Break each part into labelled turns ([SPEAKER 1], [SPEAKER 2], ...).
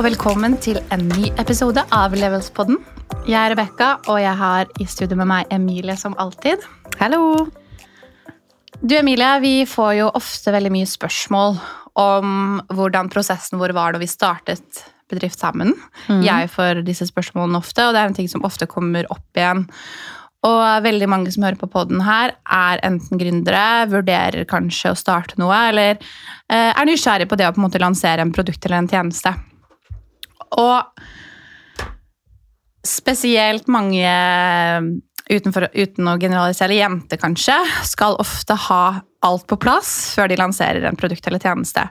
[SPEAKER 1] og velkommen til en ny episode av Levelspodden. Jeg er Rebekka, og jeg har i studio med meg Emilie som alltid.
[SPEAKER 2] Hallo!
[SPEAKER 1] Du Emilie, vi får jo ofte veldig mye spørsmål om hvordan prosessen vår var da vi startet bedrift sammen. Jeg får disse spørsmålene ofte, og det er en ting som ofte kommer opp igjen. Og veldig mange som hører på podden her, er enten gründere, vurderer kanskje å starte noe, eller eh, er nysgjerrig på det å på en måte lansere en produkt eller en tjeneste. Og spesielt mange, utenfor, uten å generalisere, jenter kanskje, skal ofte ha alt på plass før de lanserer en produkt eller tjeneste.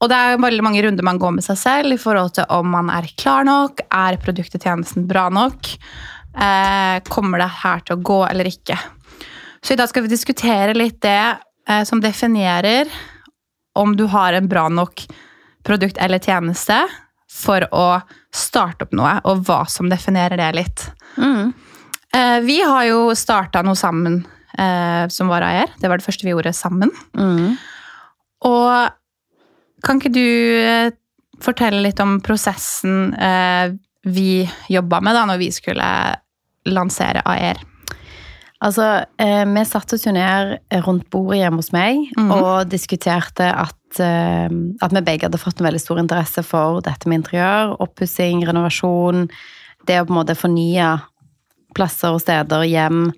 [SPEAKER 1] Og det er veldig mange runder man går med seg selv i forhold til om man er klar nok, er produktet tjenesten bra nok, eh, kommer det her til å gå eller ikke. Så i dag skal vi diskutere litt det eh, som definerer om du har en bra nok produkt eller tjeneste for å starte opp noe, og hva som definerer det litt. Mm. vi har jo starta noe sammen eh, som var AR. Det var det første vi gjorde sammen. Og kan ikke du eh, fortelle litt om prosessen eh, vi jobba med da når vi skulle lansere AR?
[SPEAKER 2] Altså, eh, vi satte oss jo ned rundt bordet hjemme hos meg
[SPEAKER 1] mm.
[SPEAKER 2] og diskuterte at, eh, at vi begge hadde fått en veldig stor interesse for dette med interiør, oppussing, renovasjon, det å på en måte fornye plasser og steder, hjem.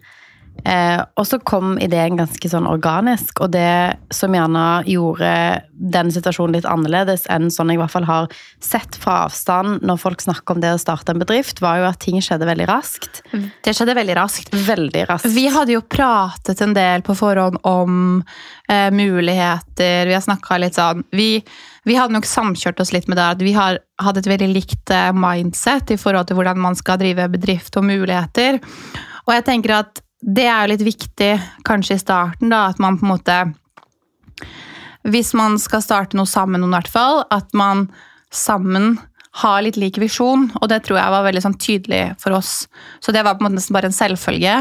[SPEAKER 2] Eh, og så kom ideen ganske sånn organisk, og det som gjerne gjorde den situasjonen litt annerledes enn sånn jeg i hvert fall har sett fra avstand når folk snakker om det å starte en bedrift, var jo at ting skjedde veldig raskt.
[SPEAKER 1] Det skjedde veldig raskt.
[SPEAKER 2] Veldig raskt.
[SPEAKER 1] Vi hadde jo pratet en del på forhånd om eh, muligheter. Vi har snakka litt sånn vi, vi hadde nok samkjørt oss litt med det at vi har hadde et veldig likt eh, mindset i forhold til hvordan man skal drive bedrift og muligheter. Og jeg tenker at det er jo litt viktig kanskje i starten, da, at man på en måte Hvis man skal starte noe sammen, i hvert fall, at man sammen har litt lik visjon, og det tror jeg var veldig sånn tydelig for oss. Så det var på en måte nesten bare en selvfølge.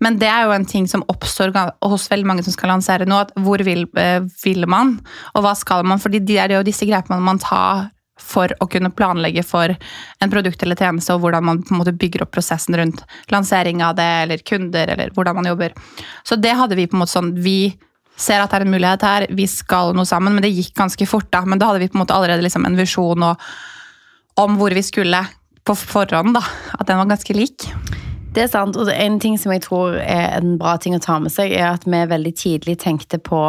[SPEAKER 1] Men det er jo en ting som oppstår hos veldig mange som skal lansere nå. at Hvor vil, eh, vil man, og hva skal man? Fordi det er jo disse grepene man tar for å kunne planlegge for en produkt eller tjeneste, og hvordan man på en måte bygger opp prosessen rundt lansering av det, eller kunder, eller hvordan man jobber. Så det hadde vi på en måte sånn Vi ser at det er en mulighet her, vi skal noe sammen, men det gikk ganske fort, da. Men da hadde vi på en måte allerede liksom en visjon og, om hvor vi skulle på forhånd, da. At den var ganske lik.
[SPEAKER 2] Det er sant, og en ting som jeg tror er en bra ting å ta med seg, er at vi veldig tidlig tenkte på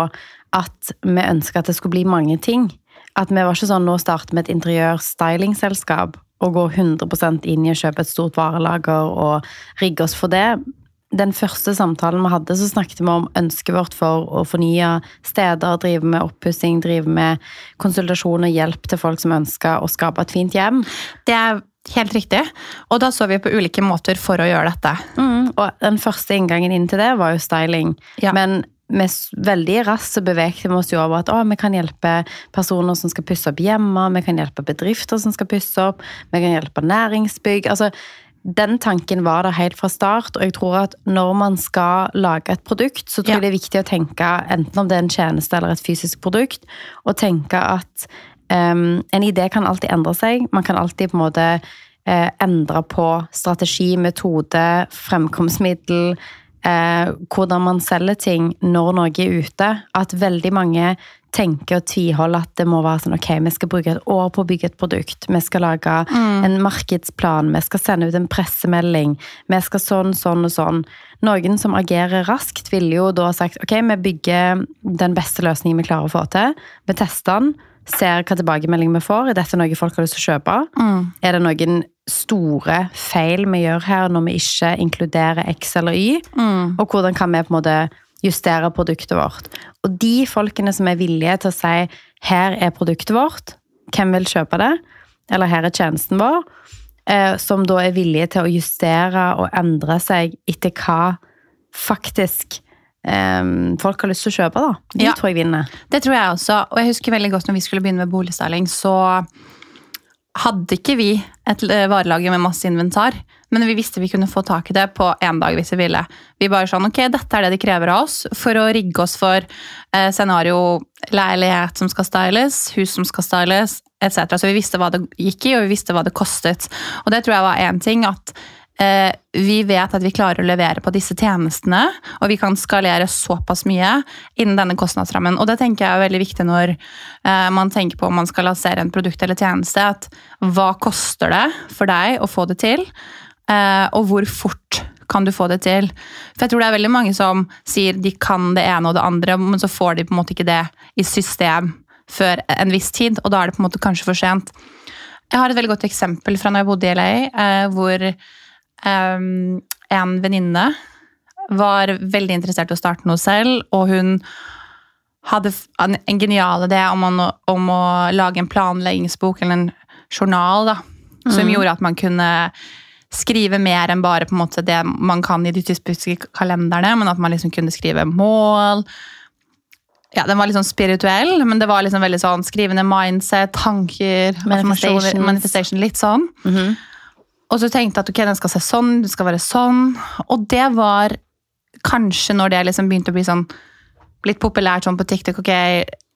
[SPEAKER 2] at vi ønska at det skulle bli mange ting. At vi var ikke sånn nå starter vi et interiør-stylingselskap og går 100 inn i å kjøpe et stort varelager og rigge oss for det. Den første samtalen vi hadde, så snakket vi om ønsket vårt for å fornye steder, drive med oppussing, drive med konsultasjon og hjelp til folk som ønsker å skape et fint hjem.
[SPEAKER 1] Det er helt riktig. Og da så vi på ulike måter for å gjøre dette.
[SPEAKER 2] Mm, og den første inngangen inn til det var jo styling.
[SPEAKER 1] Ja.
[SPEAKER 2] Men vi veldig raskt bevegde vi oss jo over at å, vi kan hjelpe personer som skal pusse opp hjemme, vi kan hjelpe bedrifter som skal pusse opp, vi kan hjelpe næringsbygg. Altså, den tanken var der helt fra start, og jeg tror at når man skal lage et produkt, så tror
[SPEAKER 1] Ja.
[SPEAKER 2] jeg det er viktig å tenke, enten om det er en tjeneste eller et fysisk produkt, og tenke at um, en idé kan alltid endre seg. Man kan alltid på en måte uh, endre på strategi, metode, fremkomstmiddel, eh, hvordan man selger ting når noe er ute. At veldig mange tenker og tviholder at det må være sånn ok, vi skal bruke et år på å bygge et produkt, vi skal lage en markedsplan, vi skal sende ut en pressemelding, vi skal sånn, sånn og sånn. Noen som agerer raskt, ville jo da sagt ok, vi bygger den beste løsningen vi klarer å få til. Vi tester den, ser hva tilbakemelding vi får. Er dette noe folk har lyst til å kjøpe? Er det noen store feil vi gjør her når vi ikke inkluderer X eller Y? Og hvordan kan vi på en måte justere produktet vårt? Og de folkene som er villige til å si her er produktet vårt, hvem vil kjøpe det? Eller her er tjenesten vår. Eh, som da er villige til å justere og endre seg etter hva faktisk eh, folk har lyst til å kjøpe. da. De
[SPEAKER 1] Ja.
[SPEAKER 2] tror jeg vinner.
[SPEAKER 1] Det tror jeg også. Og jeg husker veldig godt når vi skulle begynne med boligstyling, så hadde ikke vi et eh, varelager med masse inventar, men vi visste vi kunne få tak i det på én dag hvis vi ville. Vi bare sånn, ok, dette er det de krever av oss for å rigge oss for eh, scenario leilighet som skal styles, hus som skal styles, etc. Så vi visste hva det gikk i, og vi visste hva det kostet. Og det tror jeg var én ting, at vi vet at vi klarer å levere på disse tjenestene, og vi kan skalere såpass mye innen denne kostnadsrammen. Og det tenker jeg er veldig viktig når eh, man tenker på om man skal lansere en produkt eller tjeneste. at Hva koster det for deg å få det til? Eh, og hvor fort kan du få det til? For jeg tror det er veldig mange som sier de kan det ene og det andre, men så får de på en måte ikke det i system før en viss tid, og da er det på en måte kanskje for sent. Jeg har et veldig godt eksempel fra når jeg bodde i LA, eh, hvor eh, en venninne var veldig interessert i å starte noe selv, og hun hadde en genial idé om, om å lage en planleggingsbok eller en journal da, som mm. gjorde at man kunne skrive mer enn bare på en måte det man kan i de typiske kalenderne, men at man liksom kunne skrive mål. Ja, Den var litt sånn spirituell, men det var liksom veldig sånn skrivende mindset, tanker, manifestation, litt sånn. Mm -hmm. Og så tenkte jeg at ok, den skal se sånn, den skal være sånn. Og det var kanskje når det liksom begynte å bli sånn litt populært sånn på TikTok. ok,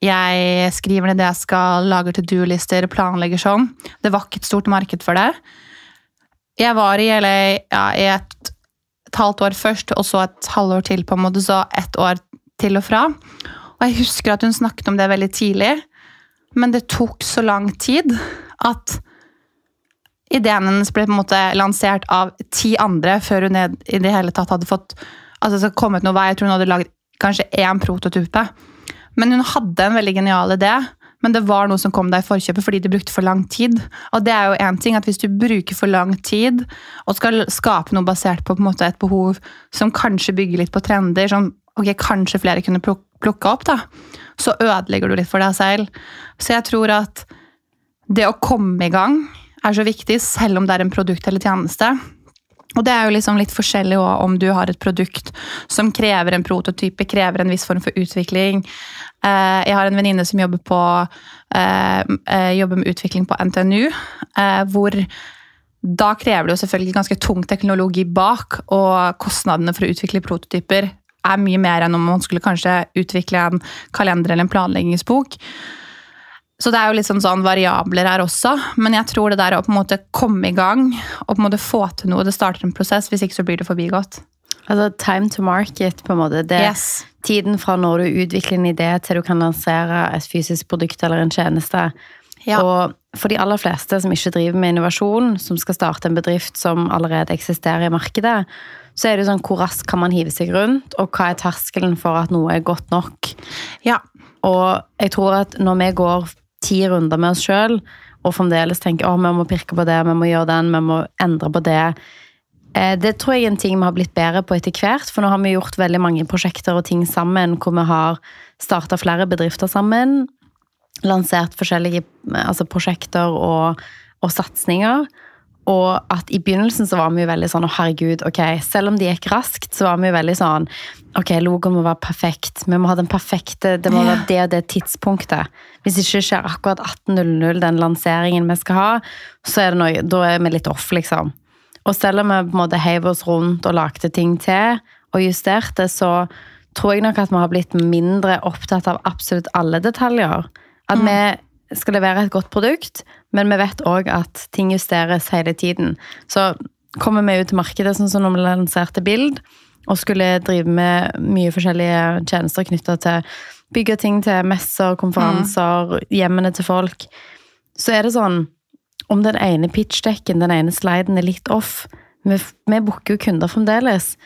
[SPEAKER 1] Jeg skriver ned det jeg skal, lager to do-lister, planlegger sånn. Det var ikke et stort marked for det. Jeg var i LA ja, i et, et, halvt år først, og så et halvår til, på en måte, så ett år til og fra. Og jeg husker at hun snakket om det veldig tidlig, men det tok så lang tid at ideen hennes ble på en måte lansert av ti andre før hun i det hele tatt hadde fått altså kommet noen vei. Jeg tror hun hadde lagd kanskje én prototype. Men hun hadde en veldig genial idé, men det var noe som kom deg i forkjøpet fordi du brukte for lang tid. Og det er jo en ting at Hvis du bruker for lang tid og skal skape noe basert på, på et behov som kanskje bygger litt på trender, som ok, kanskje flere kunne plukke opp, da, så ødelegger du litt for deg selv. Så jeg tror at det å komme i gang er så viktig, selv om det er en produkt eller tjeneste. Og det er jo liksom litt forskjellig om du har et produkt som krever en prototype, krever en viss form for utvikling. Eh, jeg har en venninne som jobber, på, eh, eh, jobber med utvikling på NTNU, hvor da krever det jo selvfølgelig ganske tung teknologi bak, og kostnadene for å utvikle prototyper er mye mer enn om man skulle kanskje utvikle en kalender eller en planleggingsbok. Så det er jo litt sånn, sånn variabler her også, men jeg tror det der å på en måte komme i gang og på en måte få til noe, det starter en prosess, hvis ikke så blir det forbigått.
[SPEAKER 2] Altså time to market, på en måte. Det er yes. tiden fra når du utvikler en idé til du kan lansere et fysisk produkt eller en tjeneste. Ja. Og for de aller fleste som ikke driver med innovasjon, som skal starte en bedrift som allerede eksisterer i markedet, så er det sånn hvor raskt kan man hive seg rundt, og hva er terskelen for at noe er godt nok? Ja. Og jeg tror at når vi går ti runder med oss sjøl, og fremdeles tenker at vi må pirke på det, vi må gjøre den, vi må endre på det. Eh, det tror jeg er en ting vi har blitt bedre på etter hvert, for nå har vi gjort veldig mange prosjekter og ting sammen hvor vi har starta flere bedrifter sammen. Lansert forskjellige altså prosjekter og, og satsinger. Og at i begynnelsen så var vi jo veldig sånn å herregud, ok, selv om det gikk raskt, så var vi jo veldig sånn ok, logoen må være perfekt. Vi må ha den perfekte, det må være det og det tidspunktet. Hvis ikke skjer akkurat 18.00, den lanseringen vi skal ha, så er det noe, da er vi litt off, liksom. Og selv om vi på en måte heiv oss rundt og lagde ting til og justerte, så tror jeg nok at vi har blitt mindre opptatt av absolutt alle detaljer. At mm. vi skal levere et godt produkt, men vi vet òg at ting justeres hele tiden. Så kommer vi ut til markedet, sånn som når vi lanserte Bild, og skulle drive med mye forskjellige tjenester knytta til bygge ting til messer, konferanser, mm. hjemmene til folk, så er det sånn Om den ene pitchdekken, den ene sliden, er litt off Vi, vi booker jo kunder fremdeles.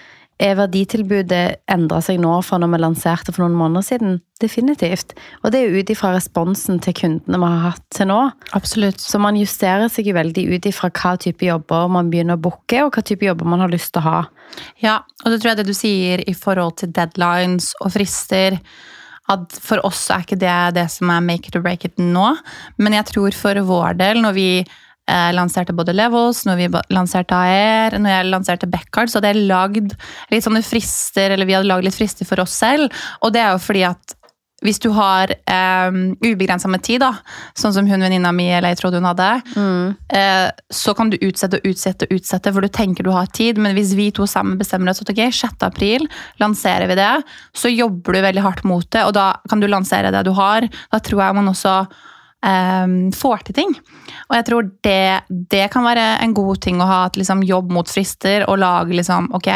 [SPEAKER 2] Er verditilbudet endra seg nå fra når vi lanserte for noen måneder siden? Definitivt. Og det er jo ut ifra responsen til kundene vi har hatt til nå.
[SPEAKER 1] Absolutt.
[SPEAKER 2] Så man justerer seg jo veldig ut ifra hva type jobber man begynner å booke, og hva type jobber man har lyst til å ha.
[SPEAKER 1] Ja, og det tror jeg det du sier i forhold til deadlines og frister at for oss er ikke det det som er make it or break it nå. Men jeg tror for vår del, når vi eh, lanserte både Levels, når vi lanserte AER, når jeg lanserte Backcard, så hadde jeg lagd litt sånne frister, eller vi hadde lagd litt frister for oss selv. Og det er jo fordi at hvis du har um, ubegrensa med tid, da, sånn som hun venninna mi eller jeg trodde hun hadde,
[SPEAKER 2] Mm.
[SPEAKER 1] eh, så kan du utsette og utsette og utsette, for du tenker du har tid. Men hvis vi to sammen bestemmer oss at ok, 6. april lanserer vi det, så jobber du veldig hardt mot det, og da kan du lansere det du har. Da tror jeg man også eh, får til ting. Og jeg tror det, det kan være en god ting å ha et liksom, jobb mot frister og lage liksom, ok,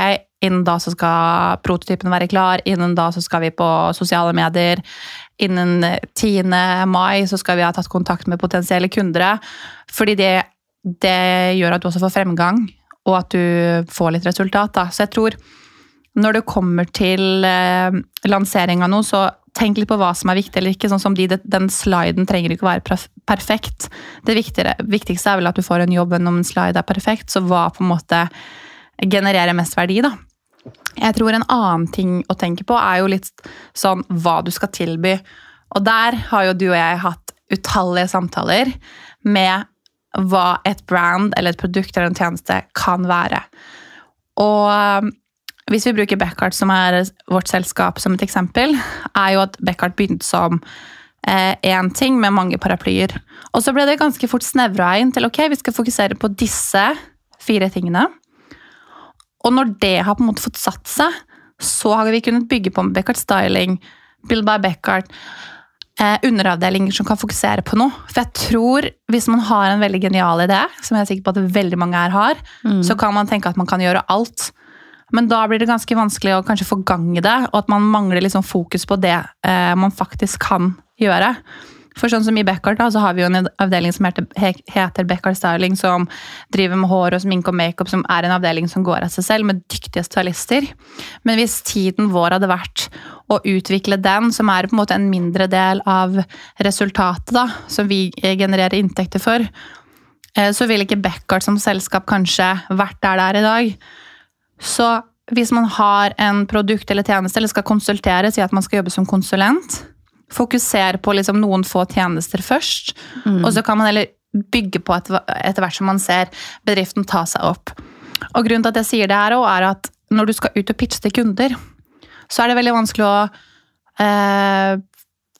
[SPEAKER 1] innen da så skal prototypen være klar, innen da så skal vi på sosiale medier, innen 10. mai så skal vi ha tatt kontakt med potensielle kunder. Fordi det, det gjør at du også får fremgang, og at du får litt resultat. Da. Så jeg tror når det kommer til eh, lansering av noe, så tenk litt på hva som er viktig eller ikke. sånn som de, Den sliden trenger ikke å være perfekt. Det viktigste er vel at du får en jobb enn om en slide er perfekt. Så hva på en måte genererer mest verdi, da. Jeg tror en annen ting å tenke på er jo litt sånn hva du skal tilby. Og der har jo du og jeg hatt utallige samtaler med hva et brand eller et produkt eller en tjeneste kan være. Og hvis vi bruker Beckhart, som er vårt selskap, som et eksempel, er jo at Beckhart begynte som én ting med mange paraplyer. Og så ble det ganske fort snevra inn til ok, vi skal fokusere på disse fire tingene. Og når det har på en måte fått satt seg, så har vi kunnet bygge på med Beckhart Styling, Build by Beckhart, eh, underavdelinger som kan fokusere på noe. For jeg tror, hvis man har en veldig genial idé, som jeg er sikker på at veldig mange her har, så kan man tenke at man kan gjøre alt. Men da blir det ganske vanskelig å kanskje få gang i det, og at man mangler liksom fokus på det eh, man faktisk kan gjøre. For sånn som I Beckhart da, så har vi jo en avdeling som heter, he- heter Beckhart Styling, som driver med hår og sminke og makeup, som er en avdeling som går av seg selv, med dyktige stylister. Men hvis tiden vår hadde vært å utvikle den, som er på en måte en mindre del av resultatet, da, som vi eh, genererer inntekter for, eh, så ville ikke Beckhart som selskap kanskje vært der det er i dag. Så hvis man har en produkt eller tjeneste, eller skal konsultere, si at man skal jobbe som konsulent, fokusere på liksom noen få tjenester først, og så kan man heller bygge på etter, etter hvert som man ser bedriften ta seg opp. Og grunnen til at jeg sier det her er at når du skal ut og pitche til kunder, så er det veldig vanskelig å eh,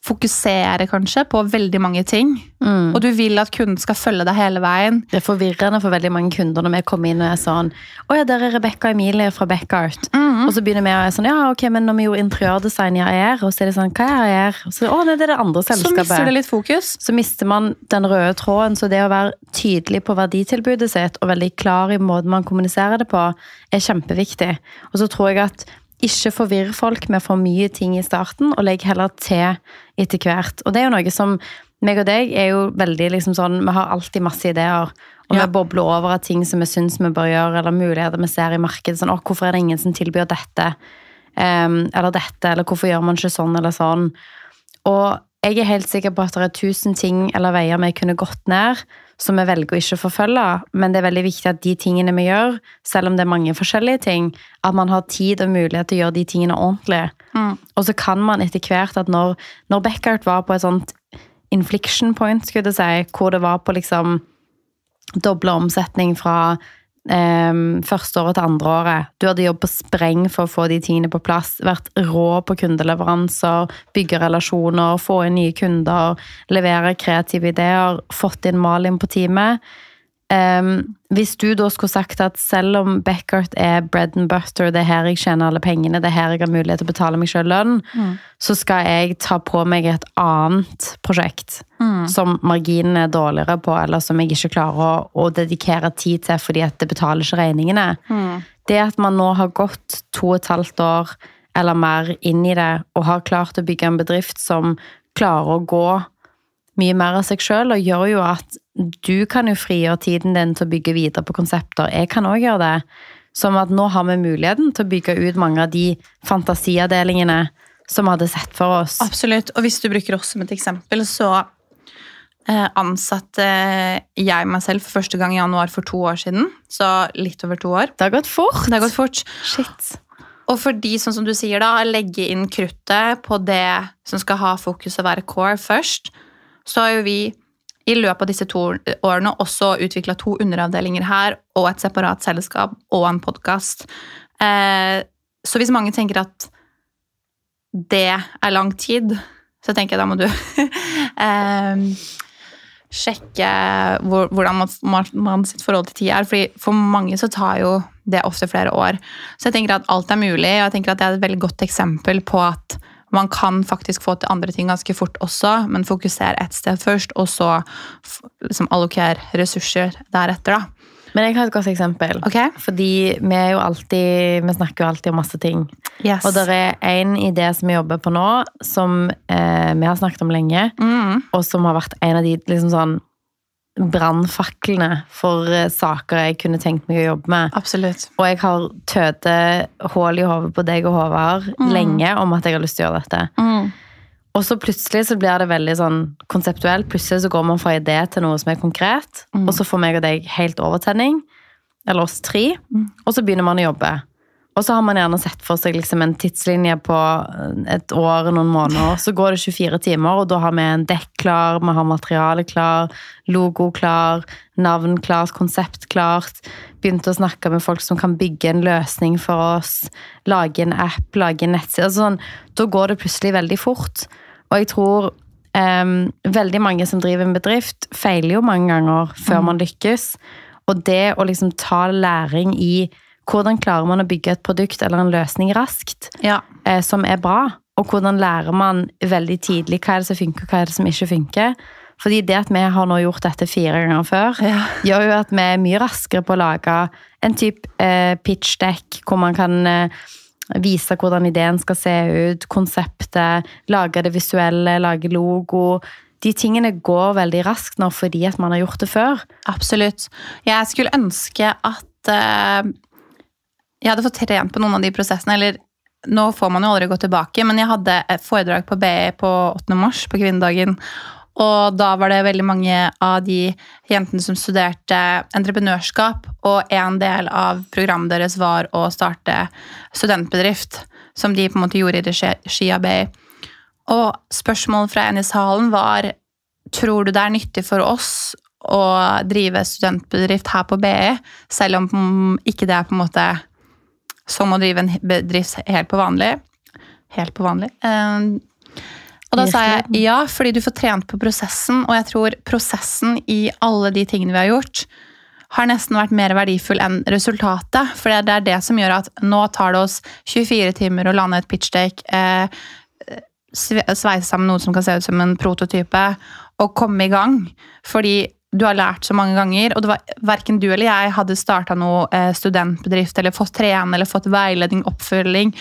[SPEAKER 1] fokusere kanskje på veldig mange ting.
[SPEAKER 2] Mm.
[SPEAKER 1] Og du vil at kunden skal følge deg hele veien.
[SPEAKER 2] Det er forvirrende for veldig mange kunder når vi kommer inn og er sånn Å ja, der er Rebekka Emilie fra Beckart. Og så begynner vi å være sånn Ja, ok, men når vi gjorde interiørdesign i AER, og så er det sånn Hva er AER? Og så, å, nei, det er det andre selskapet.
[SPEAKER 1] Så mister det litt fokus.
[SPEAKER 2] Så mister man den røde tråden. Så det å være tydelig på verditilbudet sitt og veldig klar i måten man kommuniserer det på, er kjempeviktig. Og så tror jeg at ikke forvirr folk med for mye ting i starten, og legg heller til etter hvert. Og det er jo noe som meg og deg er jo veldig liksom sånn Vi har alltid masse ideer. Og
[SPEAKER 1] Ja.
[SPEAKER 2] vi bobler over av ting som vi syns vi bør gjøre, eller muligheter vi ser i markedet. Sånn, hvorfor er det ingen som tilbyr dette? Um, eller dette, eller hvorfor gjør man ikke sånn eller sånn? Og jeg er helt sikker på at det er tusen ting eller veier vi kunne gått ned, som vi velger å ikke forfølge. Men det er veldig viktig at de tingene vi gjør, selv om det er mange forskjellige ting, at man har tid og mulighet til å gjøre de tingene ordentlig.
[SPEAKER 1] Mm.
[SPEAKER 2] Og så kan man etter hvert at når, når Beckert var på et sånt infliction point, skulle jeg si, hvor det var på liksom doble omsetning fra em, første året til andre året. Du hadde jobbet på spreng for å få de tingene på plass, vært rå på kundeleveranser, bygge relasjoner, få inn nye kunder, levere kreative ideer, fått inn Malin på teamet. Em, hvis du da skulle sagt at selv om Beckert er bread and butter, det er her jeg tjener alle pengene, det er her jeg har mulighet til å betale meg selv lønn, så skal jeg ta på meg et annet prosjekt som marginen er dårligere på, eller som jeg ikke klarer å, å dedikere tid til fordi at det betaler ikke regningene. Det at man nå har gått to og et halvt år eller mer inn i det, og har klart å bygge en bedrift som klarer å gå mye mer av seg sjøl, og gjør jo at du kan jo frigjøre tiden din til å bygge videre på konsepter. Jeg kan òg gjøre det. Som at nå har vi muligheten til å bygge ut mange av de fantasiavdelingene som vi hadde sett for oss.
[SPEAKER 1] Absolutt. Og hvis du bruker oss som et eksempel, så eh, ansatte jeg meg selv for første gang i januar for to år siden. Så litt over to år.
[SPEAKER 2] Det har gått fort.
[SPEAKER 1] Det har gått fort.
[SPEAKER 2] Shit.
[SPEAKER 1] Og fordi, sånn som du sier da, legge inn kruttet på det som skal ha fokus og være core først, så har jo vi i løpet av disse to årene også utvikla to underavdelinger her, og et separat selskap og en podkast. Eh, så hvis mange tenker at det er lang tid, Så tenker jeg da må du eh, sjekke hvor, hvordan man sitt forhold til tid er. Fordi for mange så tar jo det ofte flere år. Så jeg tenker at alt er mulig, og jeg tenker at det er et veldig godt eksempel på at man kan faktisk få til andre ting ganske fort også, men fokusere ett sted først, og så liksom, allokere ressurser deretter. da.
[SPEAKER 2] Men jeg har et godt eksempel.
[SPEAKER 1] Okay.
[SPEAKER 2] Fordi vi jo alltid Vi snakker jo alltid om masse ting.
[SPEAKER 1] Yes.
[SPEAKER 2] Og det er en idé som vi jobber på nå, som eh, vi har snakket om lenge,
[SPEAKER 1] mm.
[SPEAKER 2] og som har vært en av de liksom sånn brannfaklene for eh, saker jeg kunne tenkt meg å jobbe med.
[SPEAKER 1] Absolutt.
[SPEAKER 2] Og jeg har tøte hull i hodet på deg og Håvard lenge om at jeg har lyst til å gjøre dette.
[SPEAKER 1] Mm.
[SPEAKER 2] Og så plutselig så blir det veldig sånn konseptuelt. Plutselig så går man fra idé til noe som er konkret. Og så får meg og deg helt overtenning. Eller oss tre. Og så begynner man å jobbe. Og så har man gjerne sett for seg liksom en tidslinje på et år, noen måneder. Så går det 24 timer, og da har vi en dekk klar, vi har materiale klar, logo klar, navn klart, konsept klart. Begynte å snakke med folk som kan bygge en løsning for oss. Lage en app, lage en nettside. Altså sånn, da går det plutselig veldig fort. Og jeg tror um, veldig mange som driver en bedrift, feiler jo mange ganger før man lykkes. Og det å liksom ta læring i hvordan klarer man å bygge et produkt eller en løsning raskt
[SPEAKER 1] Ja.
[SPEAKER 2] eh, som er bra, og hvordan lærer man veldig tidlig hva er det som funker, hva er det som ikke funker. Fordi det at vi har nå gjort dette fire ganger før,
[SPEAKER 1] Ja.
[SPEAKER 2] gjør jo at vi er mye raskere på å lage en type eh, pitch deck, hvor man kan eh, vise hvordan ideen skal se ut, konseptet, lage det visuelle, lage logo. De tingene går veldig raskt nå fordi at man har gjort det før.
[SPEAKER 1] Absolutt. Jeg skulle ønske at eh, jeg hadde fått trent på noen av de prosessene. eller nå får man jo aldri gå tilbake, men jeg hadde et foredrag på BI på 8. mars, på kvinnedagen. Og da var det veldig mange av de jentene som studerte entreprenørskap, og en del av programmet deres var å starte studentbedrift, som de på en måte gjorde i regi av BI. Og spørsmålet fra en i salen var tror du det er nyttig for oss å drive studentbedrift her på BI, selv om ikke det er på en måte som å drive en bedrift helt på vanlig. Helt på vanlig. Eh, og da sa jeg ja, fordi du får trent på prosessen, og jeg tror prosessen i alle de tingene vi har gjort, har nesten vært mer verdifull enn resultatet. For det er det som gjør at nå tar det oss 24 timer å lande et pitchdeck, eh, sveise sammen noe som kan se ut som en prototype, og komme i gang. Fordi du har lært så mange ganger, og det var verken du eller jeg hadde starta noe eh, studentbedrift eller fått trene eller fått veiledning, oppfølging.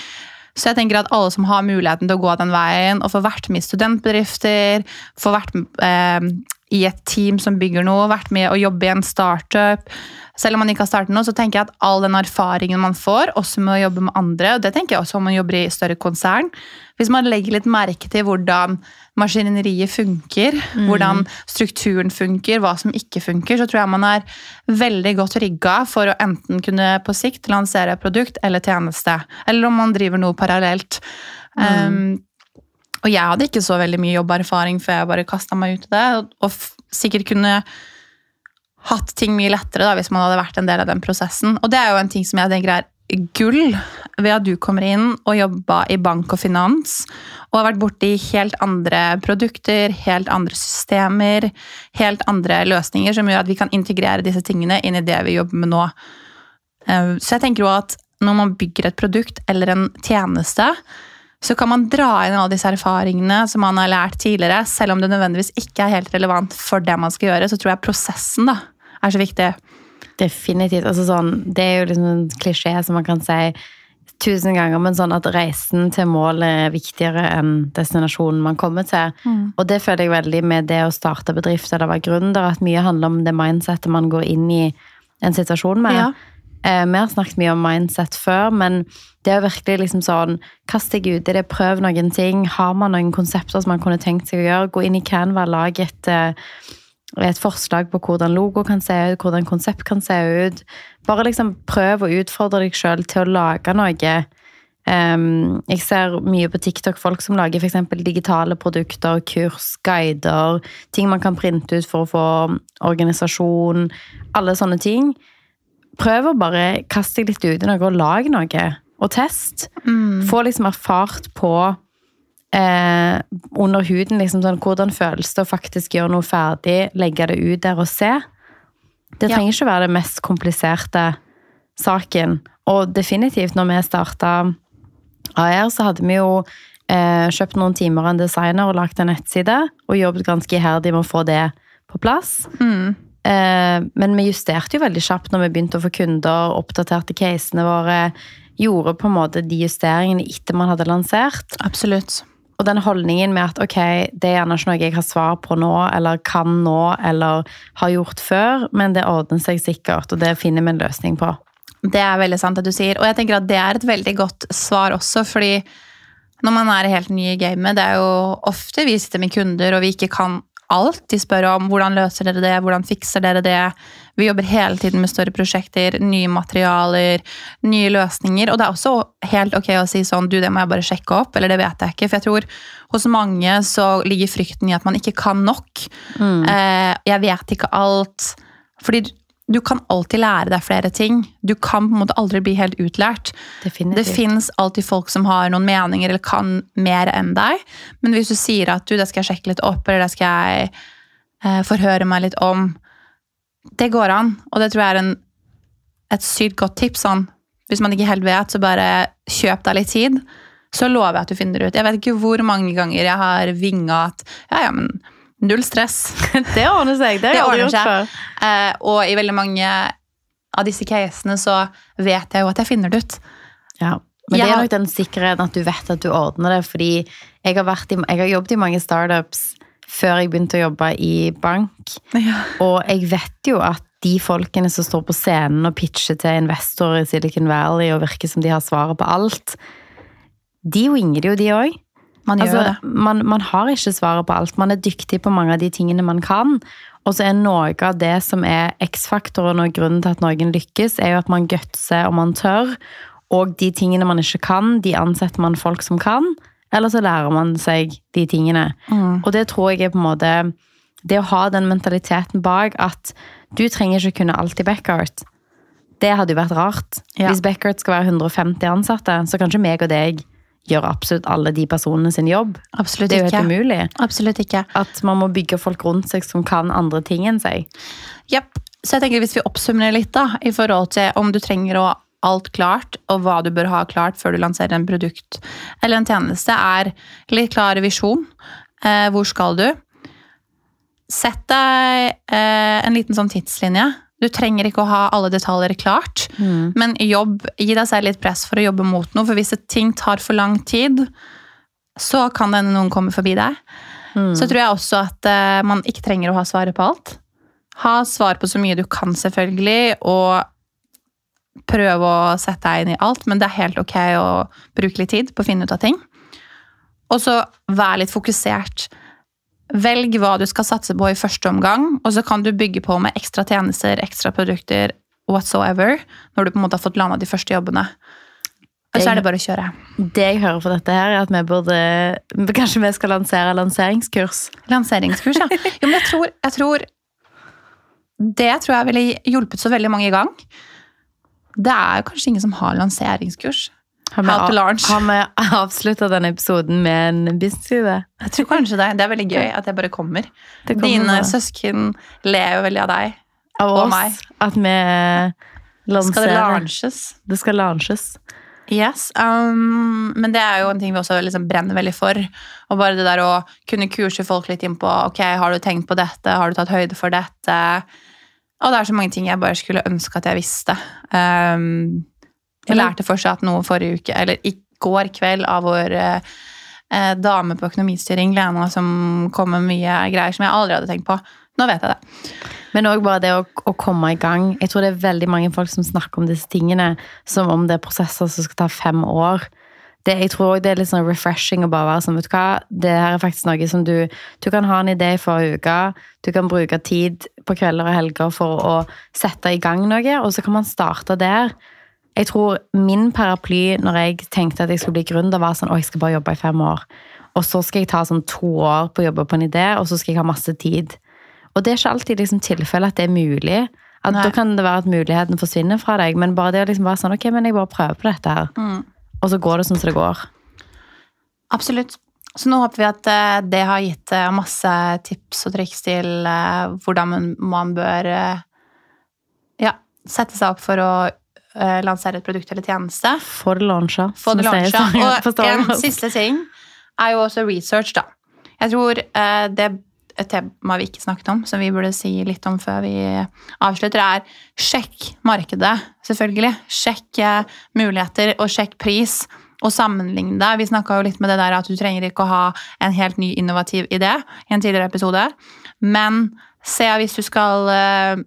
[SPEAKER 1] Så jeg tenker at alle som har muligheten til å gå den veien og få vært med i studentbedrifter, få vært eh, i et team som bygger noe, vært med å jobbe i en startup Selv om man ikke har startet noe, så tenker jeg at all den erfaringen man får, også med å jobbe med andre, og det tenker jeg også om man jobber i større konsern Hvis man legger litt merke til hvordan maskineriet funker, hvordan strukturen funker, hva som ikke funker, så tror jeg man er veldig godt rigga for å enten kunne på sikt lansere produkt eller tjeneste. Eller om man driver noe parallelt. Um, og jeg hadde ikke så veldig mye jobberfaring før jeg bare kasta meg ut i det. Og, og sikkert kunne hatt ting mye lettere da, hvis man hadde vært en del av den prosessen. Og det er jo en ting som jeg tenker er gull ved at du kommer inn og jobba i bank og finans, og har vært borti helt andre produkter, helt andre systemer, helt andre løsninger som gjør at vi kan integrere disse tingene inn i det vi jobber med nå. Eh, Så jeg tenker jo at når man bygger et produkt eller en tjeneste, så kan man dra inn alle disse erfaringene som man har lært tidligere, selv om det nødvendigvis ikke er helt relevant for det man skal gjøre, så tror jeg prosessen da, er så viktig.
[SPEAKER 2] Definitivt. Altså sånn, det er jo liksom en klisjé som man kan si tusen ganger, men sånn at reisen til målet er viktigere enn destinasjonen man kommer til. Og det føler jeg veldig med det å starte bedrift eller være gründer, at mye handler om det mindsetet man går inn i en situasjon med.
[SPEAKER 1] Ja.
[SPEAKER 2] Eh, vi har snakket mye om mindset før, men det er virkelig liksom sånn Kast deg ut i det, prøv noen ting. Har man noen konsepter som man kunne tenkt seg å gjøre, gå inn i Canva, lag et, eh, et forslag på hvordan logo kan se ut, hvordan konsept kan se ut. Bare liksom prøv å utfordre deg sjøl til å lage noe. Um, jeg ser mye på TikTok folk som lager eksempel digitale produkter, kurs, guider, ting man kan printe ut for å få organisasjon, alle sånne ting. Prøv å bare kaste deg litt ut i noe og lag noe, og test. Få liksom erfart på eh, under huden. Liksom sånn, hvordan føles det å faktisk gjøre noe ferdig, legge det ut der og se? Det
[SPEAKER 1] Ja.
[SPEAKER 2] trenger ikke være det mest kompliserte saken. Og definitivt, når vi starta AR, så hadde vi jo eh, kjøpt noen timer av en designer og lagd en nettside, og jobbet ganske iherdig med å få det på plass.
[SPEAKER 1] Mm.
[SPEAKER 2] Eh, men vi justerte jo veldig kjapt når vi begynte å få kunder, oppdaterte casene våre, gjorde på en måte de justeringene etter man hadde lansert.
[SPEAKER 1] Absolutt.
[SPEAKER 2] Og den holdningen med at ok, det er gjerne ikke noe jeg har svar på nå, eller kan nå, eller har gjort før, men det ordner seg sikkert, og det finner vi en løsning på.
[SPEAKER 1] Det er veldig sant det du sier. Og jeg tenker at det er et veldig godt svar også, fordi når man er helt ny i gamet, det er jo ofte vi sitter med kunder og vi ikke kan alt. De spør om hvordan løser dere det, hvordan fikser dere det. Vi jobber hele tiden med større prosjekter, nye materialer, nye løsninger. Og det er også helt ok å si sånn du, det må jeg bare sjekke opp, eller det vet jeg ikke. For jeg tror hos mange så ligger frykten i at man ikke kan nok. Eh, jeg vet ikke alt. Fordi du kan alltid lære deg flere ting. Du kan på en måte aldri bli helt utlært. Det
[SPEAKER 2] Definitivt.
[SPEAKER 1] fins alltid folk som har noen meninger eller kan mer enn deg. Men hvis du sier at du, det skal jeg sjekke litt opp, eller det skal jeg eh, forhøre meg litt om Det går an, og det tror jeg er en, et sykt godt tips. Sånn. Hvis man ikke helt vet, så bare kjøp deg litt tid. Så lover jeg at du finner det ut. Jeg vet ikke hvor mange ganger jeg har vinga at ja, ja, men null stress.
[SPEAKER 2] det ordner seg. Det
[SPEAKER 1] Det ordner seg. Eh, og i veldig mange av disse casene så vet jeg jo at jeg finner det ut.
[SPEAKER 2] Ja. Men
[SPEAKER 1] ja.
[SPEAKER 2] det er nok den sikkerheten at du vet at du ordner det, fordi jeg har, i, jeg har jobbet i mange startups før jeg begynte å jobbe i bank, og jeg vet jo at de folkene som står på scenen og pitcher til investorer i Silicon Valley og virker som de har svaret på alt, de winger jo de òg.
[SPEAKER 1] Man gjør
[SPEAKER 2] Altså,
[SPEAKER 1] det.
[SPEAKER 2] man, man har ikke svaret på alt. Man er dyktig på mange av de tingene man kan. Og så er noe av det som er X-faktoren og grunnen til at noen lykkes, er jo at man gutser og man tør. Og de tingene man ikke kan, de ansetter man folk som kan. Eller så lærer man seg de tingene.
[SPEAKER 1] Mm.
[SPEAKER 2] Og det tror jeg er på en måte Det å ha den mentaliteten bak at du trenger ikke kunne alt i Backart. Det hadde jo vært rart.
[SPEAKER 1] Ja.
[SPEAKER 2] Hvis Backart skal være 150 ansatte, så kan ikke meg og deg gjøre absolutt alle de personene sin jobb.
[SPEAKER 1] Absolutt
[SPEAKER 2] Det er jo helt
[SPEAKER 1] ikke.
[SPEAKER 2] umulig.
[SPEAKER 1] Absolutt ikke.
[SPEAKER 2] At man må bygge folk rundt seg som kan andre ting enn seg.
[SPEAKER 1] Jepp. Så jeg tenker hvis vi oppsummerer litt da, i forhold til om du trenger å alt klart, og hva du bør ha klart før du lanserer en produkt eller en tjeneste, er litt klar visjon. Eh, hvor skal du? Sett deg eh, en liten sånn tidslinje. Du trenger ikke å ha alle detaljer klart, men jobb, gi deg selv litt press for å jobbe mot noe, for hvis et ting tar for lang tid, så kan det hende noen kommer forbi deg. Så tror jeg også at uh, man ikke trenger å ha svaret på alt. Ha svar på så mye du kan, selvfølgelig, og prøve å sette deg inn i alt, men det er helt ok å bruke litt tid på å finne ut av ting. Og så vær litt fokusert. Velg hva du skal satse på i første omgang, og så kan du bygge på med ekstra tjenester, ekstra produkter, whatsoever, når du på en måte har fått landa de første jobbene. Og så er det bare å kjøre.
[SPEAKER 2] Det jeg hører fra dette her, er at vi burde Kanskje vi skal lansere lanseringskurs.
[SPEAKER 1] Lanseringskurs, ja. Jo, men jeg tror, jeg tror Det tror jeg ville hjulpet så veldig mange i gang. Det er jo kanskje ingen som har lanseringskurs.
[SPEAKER 2] Har
[SPEAKER 1] How to launch.
[SPEAKER 2] har vi avslutta denne episoden med en businessidé?
[SPEAKER 1] Jeg tror kanskje det. Det er veldig gøy at jeg bare kommer.
[SPEAKER 2] Kommer
[SPEAKER 1] Dine
[SPEAKER 2] nå.
[SPEAKER 1] søsken ler jo veldig av deg.
[SPEAKER 2] Av
[SPEAKER 1] og
[SPEAKER 2] oss
[SPEAKER 1] meg.
[SPEAKER 2] at vi lanserer
[SPEAKER 1] Skal det launches?
[SPEAKER 2] Det skal launches.
[SPEAKER 1] Yes. Um, men det er jo en ting vi også liksom brenner veldig for. Og bare det der å kunne kurse folk litt inn på ok, har du tenkt på dette, har du tatt høyde for dette? Og det er så mange ting jeg bare skulle ønske at jeg visste. Um, jeg lærte fortsatt noe forrige uke, eller i går kveld, av vår eh, dame på økonomistyring, Lena, som kom med mye greier som jeg aldri hadde tenkt på. Nå vet jeg det.
[SPEAKER 2] Men òg bare det å, å komme i gang. Jeg tror det er veldig mange folk som snakker om disse tingene som om det er prosesser som skal ta fem år. Det, jeg tror det er litt sånn refreshing å bare være sånn, vet du hva, det her er faktisk noe som du Du kan ha en idé i forrige uke, du kan bruke tid på kvelder og helger for å sette i gang noe, og så kan man starte der. Jeg tror min paraply når jeg tenkte at jeg skulle bli gründer, var sånn å, jeg skal bare jobbe i fem år. Og så skal jeg ta sånn to år på å jobbe på en idé, og så skal jeg ha masse tid. Og det er ikke alltid liksom tilfellet at det er mulig. At
[SPEAKER 1] Nei.
[SPEAKER 2] Da kan det være at muligheten forsvinner fra deg, men bare det å liksom være sånn, ok, men jeg bare prøver på dette her. Og så går det sånn som det går.
[SPEAKER 1] Absolutt. Så nå håper vi at eh, det har gitt eh, masse tips og triks til eh, hvordan man, bør ja, sette seg opp for å eh, lansere et produkt eller tjeneste.
[SPEAKER 2] For launcha. For
[SPEAKER 1] launcha. Og en siste ting er jo også research, da. Jeg tror eh, det et tema vi ikke snakket om, som vi burde si litt om før vi avslutter, er sjekk markedet, selvfølgelig. Sjekk eh, muligheter, og sjekk pris. Og sammenligne det. Vi snakka litt med det der at du trenger ikke å ha en helt ny innovativ idé i en tidligere episode. Men se hvis du skal eh,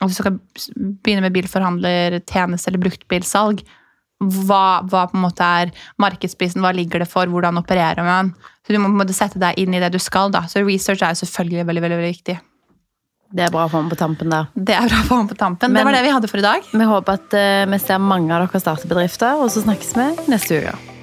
[SPEAKER 1] lansere Hvis du skal begynne med bilforhandler, tjeneste eller bruktbilsalg, hva, hva på en måte er markedsprisen, hva ligger det for, hvordan opererer man? Så Du må på en måte sette deg inn i det du skal. da. Så research er jo selvfølgelig veldig, veldig, veldig viktig.
[SPEAKER 2] Det er bra å få med på tampen der.
[SPEAKER 1] Det er bra for på tampen.
[SPEAKER 2] Men-
[SPEAKER 1] det var det vi hadde for i dag.
[SPEAKER 2] Vi håper at uh, vi ser mange av dere starte bedrifter, og så snakkes vi neste uke.